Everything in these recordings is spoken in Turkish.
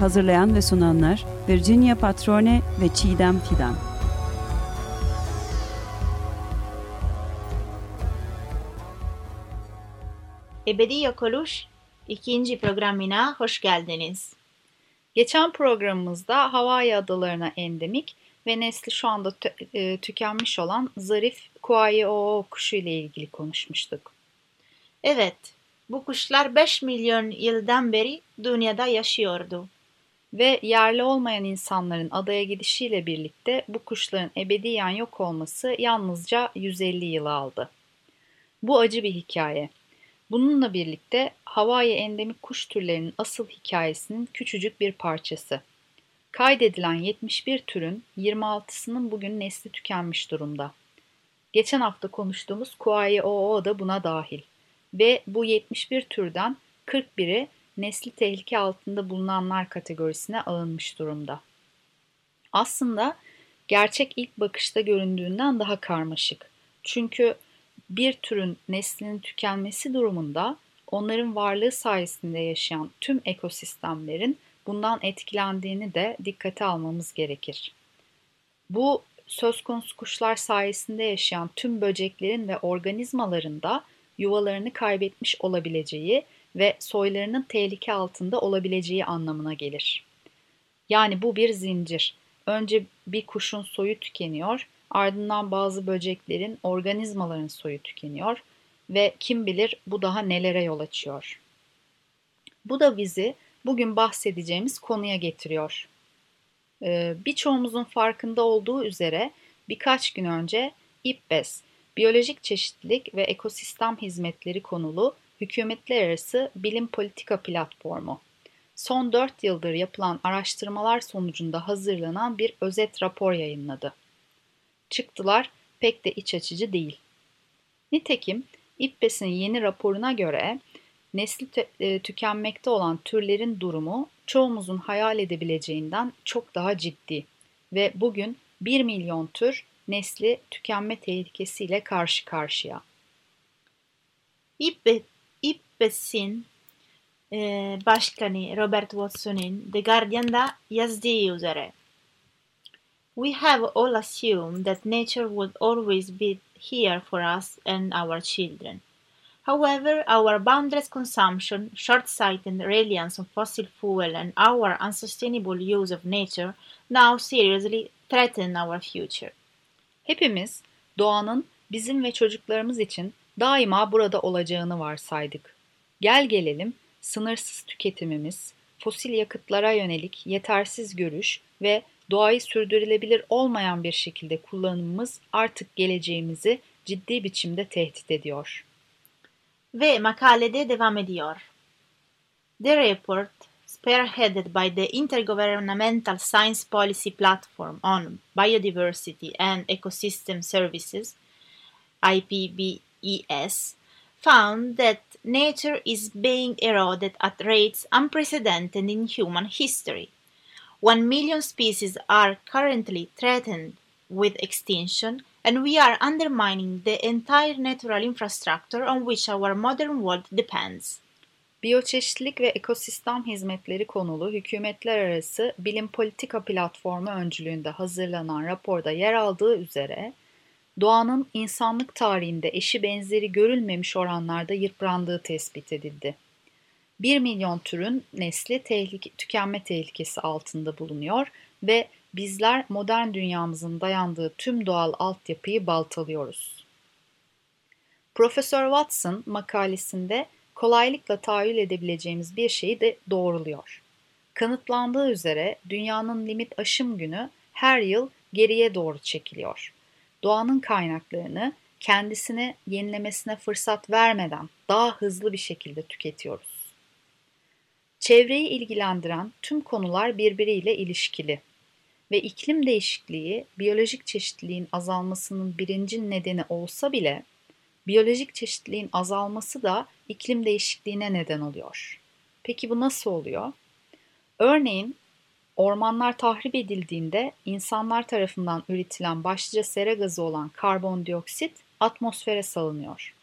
Hazırlayan ve sunanlar Virginia Patrone ve Çiğdem Fidan. Ebedi Yok Oluş ikinci programına hoş geldiniz. Geçen programımızda Hawaii adalarına endemik ve nesli şu anda tü- e, tükenmiş olan zarif Kuayi-Oo kuşu ile ilgili konuşmuştuk. Evet, bu kuşlar 5 milyon yıldan beri dünyada yaşıyordu. Ve yerli olmayan insanların adaya gidişiyle birlikte bu kuşların ebediyen yok olması yalnızca 150 yıl aldı. Bu acı bir hikaye. Bununla birlikte Hawaii endemik kuş türlerinin asıl hikayesinin küçücük bir parçası. Kaydedilen 71 türün 26'sının bugün nesli tükenmiş durumda. Geçen hafta konuştuğumuz Kuayi-Oo da buna dahil. Ve bu 71 türden 41'i nesli tehlike altında bulunanlar kategorisine alınmış durumda. Aslında gerçek ilk bakışta göründüğünden daha karmaşık. Çünkü bir türün neslinin tükenmesi durumunda onların varlığı sayesinde yaşayan tüm ekosistemlerin bundan etkilendiğini de dikkate almamız gerekir. Bu söz konusu kuşlar sayesinde yaşayan tüm böceklerin ve organizmaların da yuvalarını kaybetmiş olabileceği ve soylarının tehlike altında olabileceği anlamına gelir. Yani bu bir zincir. Önce bir kuşun soyu tükeniyor, ardından bazı böceklerin, organizmaların soyu tükeniyor ve kim bilir bu daha nelere yol açıyor. Bu da bizi bugün bahsedeceğimiz konuya getiriyor. Ee, birçoğumuzun farkında olduğu üzere birkaç gün önce İPBES, Biyolojik Çeşitlilik ve Ekosistem Hizmetleri konulu hükümetler arası bilim politika platformu. Son 4 yıldır yapılan araştırmalar sonucunda hazırlanan bir özet rapor yayınladı. Çıktılar pek de iç açıcı değil. Nitekim İPBES'in yeni raporuna göre nesli e, tükenmekte olan türlerin durumu çoğumuzun hayal edebileceğinden çok daha ciddi ve bugün 1 milyon tür nesli tükenme tehlikesiyle karşı karşıya. İPBES'in e, başkanı Robert Watson'ın The Guardian'da yazdığı üzere We have all assumed that nature would always be here for us and our children. However, our boundless consumption, short-sighted reliance on fossil fuel, and our unsustainable use of nature now seriously threaten our future. Hepimiz doğanın bizim ve çocuklarımız için daima burada olacağını varsaydık. Gel gelelim sınırsız tüketimimiz, fosil yakıtlara yönelik yetersiz görüş ve doğayı sürdürülebilir olmayan bir şekilde kullanımımız artık geleceğimizi ciddi biçimde tehdit ediyor. Ve makalede devam ediyor. The report, spearheaded by the Intergovernmental Science Policy Platform on Biodiversity and Ecosystem Services, IPBES, found that nature is being eroded at rates unprecedented in human history. One million species are currently threatened with extinction, and we are undermining the entire natural infrastructure on which our modern world depends. Biyoçeşitlilik ve ekosistem hizmetleri konulu hükümetler arası bilim politika platformu öncülüğünde hazırlanan raporda yer aldığı üzere doğanın insanlık tarihinde eşi benzeri görülmemiş oranlarda yıprandığı tespit edildi. 1 milyon türün nesli tehlike, tükenme tehlikesi altında bulunuyor ve bizler modern dünyamızın dayandığı tüm doğal altyapıyı baltalıyoruz. Profesör Watson makalesinde kolaylıkla tahayyül edebileceğimiz bir şeyi de doğruluyor. Kanıtlandığı üzere dünyanın limit aşım günü her yıl geriye doğru çekiliyor. Doğanın kaynaklarını kendisini yenilemesine fırsat vermeden daha hızlı bir şekilde tüketiyoruz. Çevreyi ilgilendiren tüm konular birbiriyle ilişkili. ve iklim değişikliği biyolojik çeşitliliğin azalmasının birinci nedeni olsa bile biyolojik çeşitliliğin azalması da iklim değişikliğine neden oluyor. Peki bu nasıl oluyor? Örneğin ormanlar tahrip edildiğinde insanlar tarafından üretilen başlıca sera gazı olan karbondioksit atmosfere salınıyor.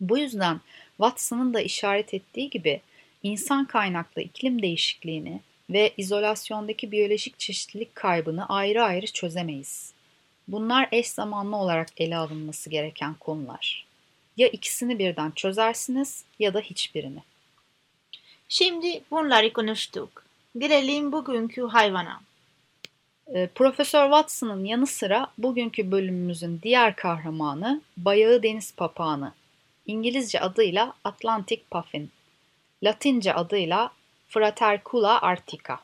Bu yüzden Watson'ın da işaret ettiği gibi insan kaynaklı iklim değişikliğini ve izolasyondaki biyolojik çeşitlilik kaybını ayrı ayrı çözemeyiz. Bunlar eş zamanlı olarak ele alınması gereken konular. Ya ikisini birden çözersiniz ya da hiçbirini. Şimdi bunları konuştuk. Gelelim bugünkü hayvana. Ee, Profesör Watson'ın yanı sıra bugünkü bölümümüzün diğer kahramanı bayağı deniz papağanı. İngilizce adıyla Atlantic Puffin. Latince adıyla Fratercula artica.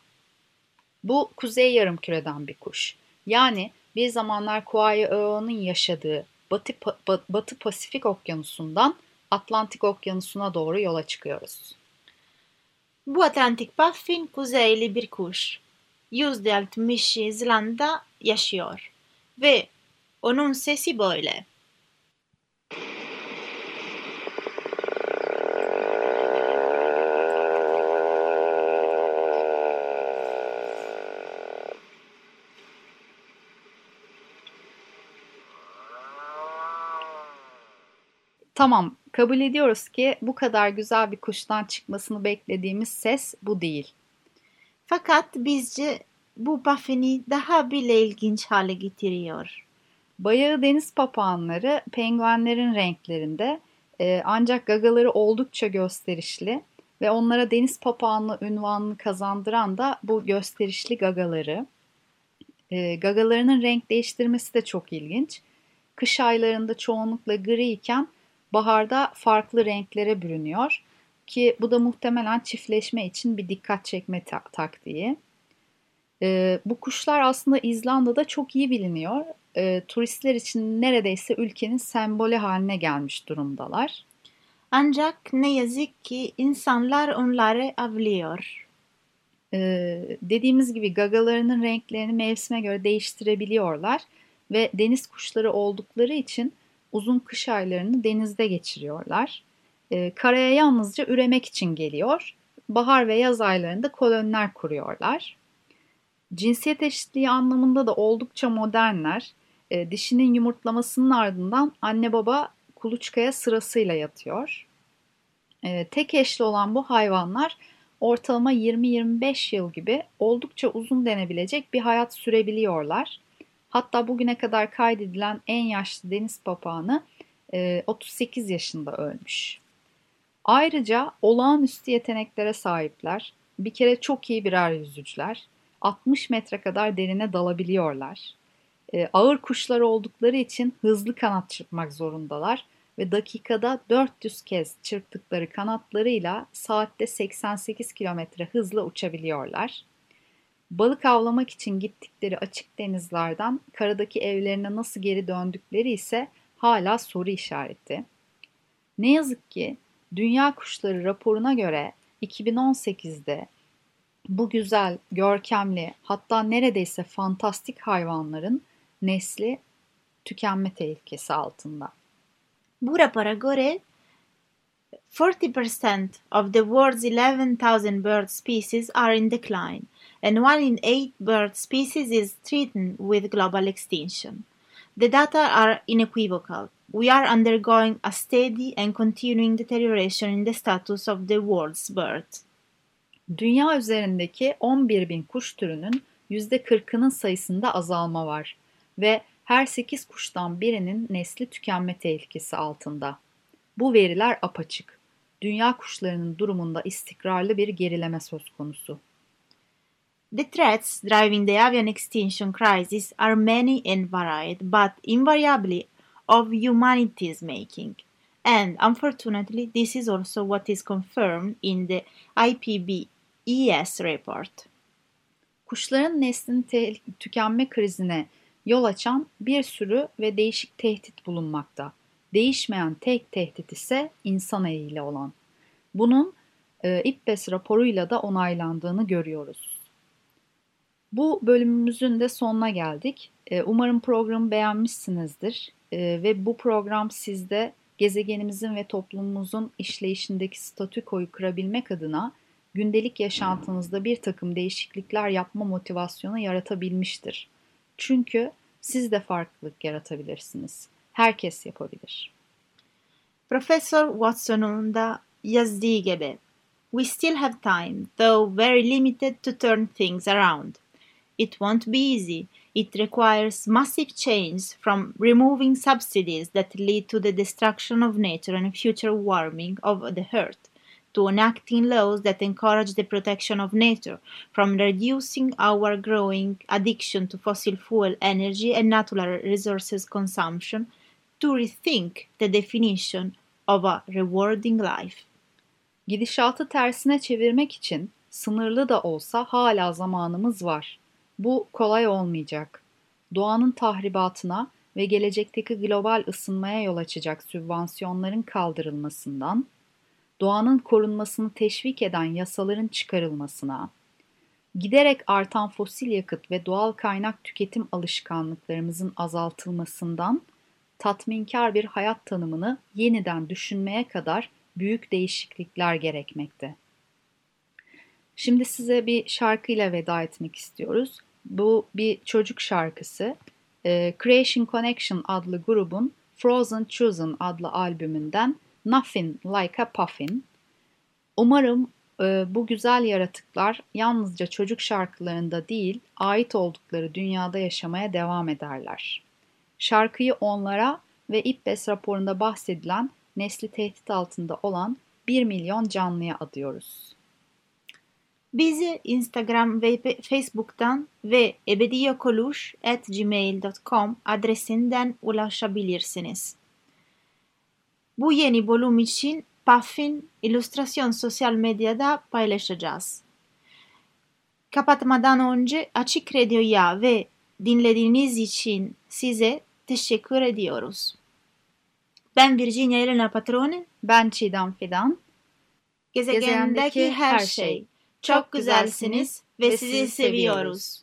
Bu kuzey yarımküreden bir kuş. Yani bir zamanlar Kuayi yaşadığı Batı, Batı Pasifik Okyanusu'ndan Atlantik Okyanusu'na doğru yola çıkıyoruz. Bu Atlantik Puffin kuzeyli bir kuş. %60 Zelanda yaşıyor ve onun sesi böyle. Tamam, kabul ediyoruz ki bu kadar güzel bir kuştan çıkmasını beklediğimiz ses bu değil. Fakat bizce bu Buffy'ni daha bile ilginç hale getiriyor. Bayağı deniz papağanları penguenlerin renklerinde e, ancak gagaları oldukça gösterişli ve onlara deniz papağanlı ünvanını kazandıran da bu gösterişli gagaları. E, gagalarının renk değiştirmesi de çok ilginç. Kış aylarında çoğunlukla gri iken baharda farklı renklere bürünüyor ki bu da muhtemelen çiftleşme için bir dikkat çekme ta- taktiği. E, bu kuşlar aslında İzlanda'da çok iyi biliniyor. E, turistler için neredeyse ülkenin sembolü haline gelmiş durumdalar. Ancak ne yazık ki insanlar onları avlıyor. Ee, dediğimiz gibi gagalarının renklerini mevsime göre değiştirebiliyorlar ve deniz kuşları oldukları için uzun kış aylarını denizde geçiriyorlar. E, karaya yalnızca üremek için geliyor. Bahar ve yaz aylarında koloniler kuruyorlar. Cinsiyet eşitliği anlamında da oldukça modernler. E, dişinin yumurtlamasının ardından anne baba kuluçkaya sırasıyla yatıyor. E, tek eşli olan bu hayvanlar ortalama 20-25 yıl gibi oldukça uzun denebilecek bir hayat sürebiliyorlar. Hatta bugüne kadar kaydedilen en yaşlı deniz papağanı 38 e, yaşında ölmüş. Ayrıca olağanüstü yeteneklere sahipler. Bir kere çok iyi birer yüzücüler. 60 metre kadar derine dalabiliyorlar. E, ağır kuşlar oldukları için hızlı kanat çırpmak zorundalar ve dakikada 400 kez çırptıkları kanatlarıyla saatte 88 kilometre hızla uçabiliyorlar. Balık avlamak için gittikleri açık denizlerden karadaki evlerine nasıl geri döndükleri ise hala soru işareti. Ne yazık ki Dünya Kuşları raporuna göre 2018'de bu güzel, görkemli hatta neredeyse fantastik hayvanların nesli tükenme tehlikesi altında. Bu rapora göre 40% of the world's 11,000 bird species are in decline and one in eight bird species is threatened with global extinction. The data are unequivocal. We are undergoing a steady and continuing deterioration in the status of the world's bird. Dünya üzerindeki 11 bin kuş türünün %40'ının sayısında azalma var ve her 8 kuştan birinin nesli tükenme tehlikesi altında. Bu veriler apaçık. Dünya kuşlarının durumunda istikrarlı bir gerileme söz konusu. The threats driving the avian extinction crisis are many and varied, but invariably of humanity's making. And unfortunately, this is also what is confirmed in the IPBES report. Kuşların neslin tükenme krizine yol açan bir sürü ve değişik tehdit bulunmakta. Değişmeyen tek tehdit ise insan eliyle olan. Bunun e, İPBES raporuyla da onaylandığını görüyoruz. Bu bölümümüzün de sonuna geldik. Ee, umarım programı beğenmişsinizdir ee, ve bu program sizde gezegenimizin ve toplumumuzun işleyişindeki statükoyu kırabilmek adına gündelik yaşantınızda bir takım değişiklikler yapma motivasyonu yaratabilmiştir. Çünkü siz de farklılık yaratabilirsiniz. Herkes yapabilir. Profesör Watson'un da yazdığı gibi We still have time, though very limited to turn things around. It won't be easy. It requires massive change from removing subsidies that lead to the destruction of nature and future warming of the earth to enacting laws that encourage the protection of nature, from reducing our growing addiction to fossil fuel energy and natural resources consumption to rethink the definition of a rewarding life. Gidişatı tersine çevirmek için sınırlı da olsa hala zamanımız var. Bu kolay olmayacak. Doğanın tahribatına ve gelecekteki global ısınmaya yol açacak sübvansiyonların kaldırılmasından, doğanın korunmasını teşvik eden yasaların çıkarılmasına, giderek artan fosil yakıt ve doğal kaynak tüketim alışkanlıklarımızın azaltılmasından tatminkar bir hayat tanımını yeniden düşünmeye kadar büyük değişiklikler gerekmekte. Şimdi size bir şarkıyla veda etmek istiyoruz. Bu bir çocuk şarkısı. Ee, Creation Connection adlı grubun Frozen Chosen adlı albümünden Nothing Like a Puffin. Umarım e, bu güzel yaratıklar yalnızca çocuk şarkılarında değil, ait oldukları dünyada yaşamaya devam ederler. Şarkıyı onlara ve İPBES raporunda bahsedilen nesli tehdit altında olan 1 milyon canlıya adıyoruz. Bizi Instagram ve Facebook'tan ve ebediyokoluş.gmail.com adresinden ulaşabilirsiniz. Bu yeni bölüm için Puffin illüstrasyon sosyal medyada paylaşacağız. Kapatmadan önce Açık Radyo'ya ve dinlediğiniz için size teşekkür ediyoruz. Ben Virginia Elena Patrone. Ben Çiğdem Fidan. Gezegendeki her şey. Çok güzelsiniz ve sizi seviyoruz.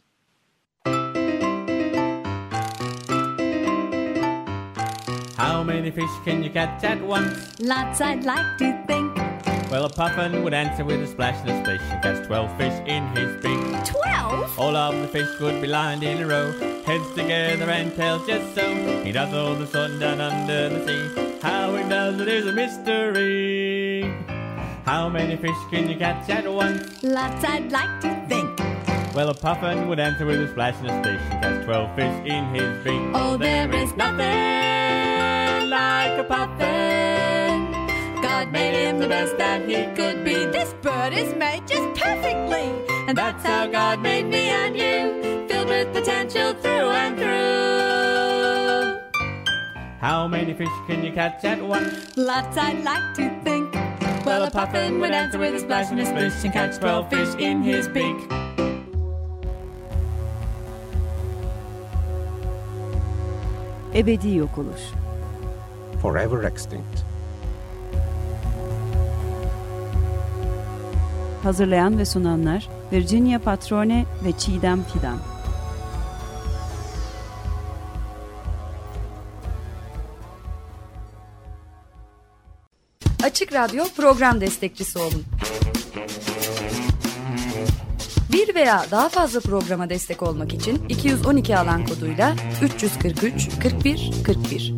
How many fish can you catch at once? Lots I'd like to think. Well, a puffin would answer with a splash and a splish and catch twelve fish in his beak. Twelve? All of the fish would be lined in a row, heads together and tails just so. He does all the sun down under the sea. How he does it is a mystery. How many fish can you catch at once? Lots I'd like to think. Well, a puffin would answer with a splash and a splish and catch twelve fish in his beak. Oh, there is nothing like a puffin. God made him the best that he could be. This bird is made just perfectly. And that's how God made me and you, filled with potential through and through. How many fish can you catch at once? Lots I'd like to think. Well, a puffin would answer with a splash and a splish and catch twelve fish in his beak. Ebedi yok oluş. Forever extinct. Hazırlayan ve sunanlar Virginia Patrone ve Çiğdem Fidan. Açık Radyo program destekçisi olun. Bir veya daha fazla programa destek olmak için 212 alan koduyla 343 41 41